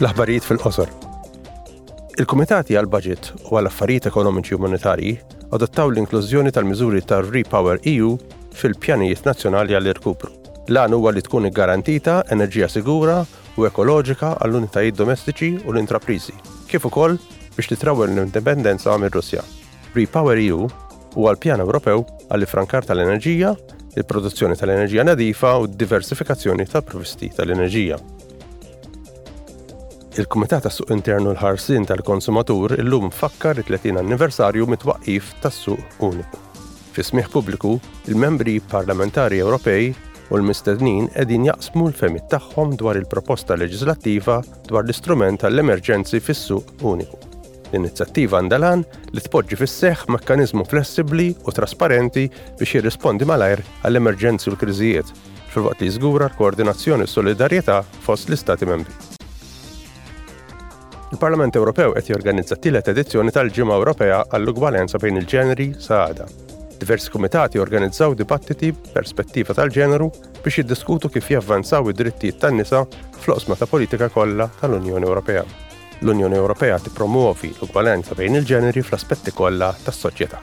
L-aħbarijiet fil-qosor. Il-Kumitati għal Budget u għal Affarijiet Ekonomiċi u Monetarji adottaw l-inklużjoni tal-miżuri tar-Repower EU fil-pjanijiet nazzjonali għall-irkupru. L-għan huwa li tkun iggarantita enerġija sigura u ekoloġika għall-unitajiet domestiċi u l-intrapriżi, kif ukoll biex titrawwel l-indipendenza mir-Russja. REPowerEU huwa l-pjan Ewropew għall-iffrankar tal-enerġija, il-produzzjoni tal-enerġija nadifa u d-diversifikazzjoni tal-provvisti tal-enerġija. Il-Kumitat tas-Suq Intern u l-Ħarsien tal-Konsumatur illum fakkar it-30 anniversarju mit-twaqqif tas-Suq Uniku. Fi smigħ pubbliku, il-Membri Parlamentari Ewropej u l-mistednin qegħdin jaqsmu l-fehmiet tagħhom dwar il-proposta leġiżlattiva dwar l-istrument għall-emerġenzi fis-Suq Uniku. L-inizjattiva għandha l-għan li tpoġġi fis-seħħ mekkaniżmu flessibbli u trasparenti biex jirrispondi malajr għall-emerġenzi u l-kriżijiet, filwaqt li jiżgura l-koordinazzjoni u s-solidarjetà fost l-Istati Membri. Il-Parlament Ewropew qed jorganizza t-tielet edizzjoni tal-Ġimgħa Ewropea għall-Ugwaljanza bejn il-Ġeneri sa għada. Diversi kumitati organizzaw dibattiti perspettiva tal-ġeneru biex jiddiskutu kif javvanzaw id-drittijiet tan-nisa fl-oqsma ta' politika kollha tal-Unjoni Ewropea. L-Unjoni Ewropea tippromuovi l-ugwalenza bejn il-ġeneri fl-aspetti kollha tas-soċjetà.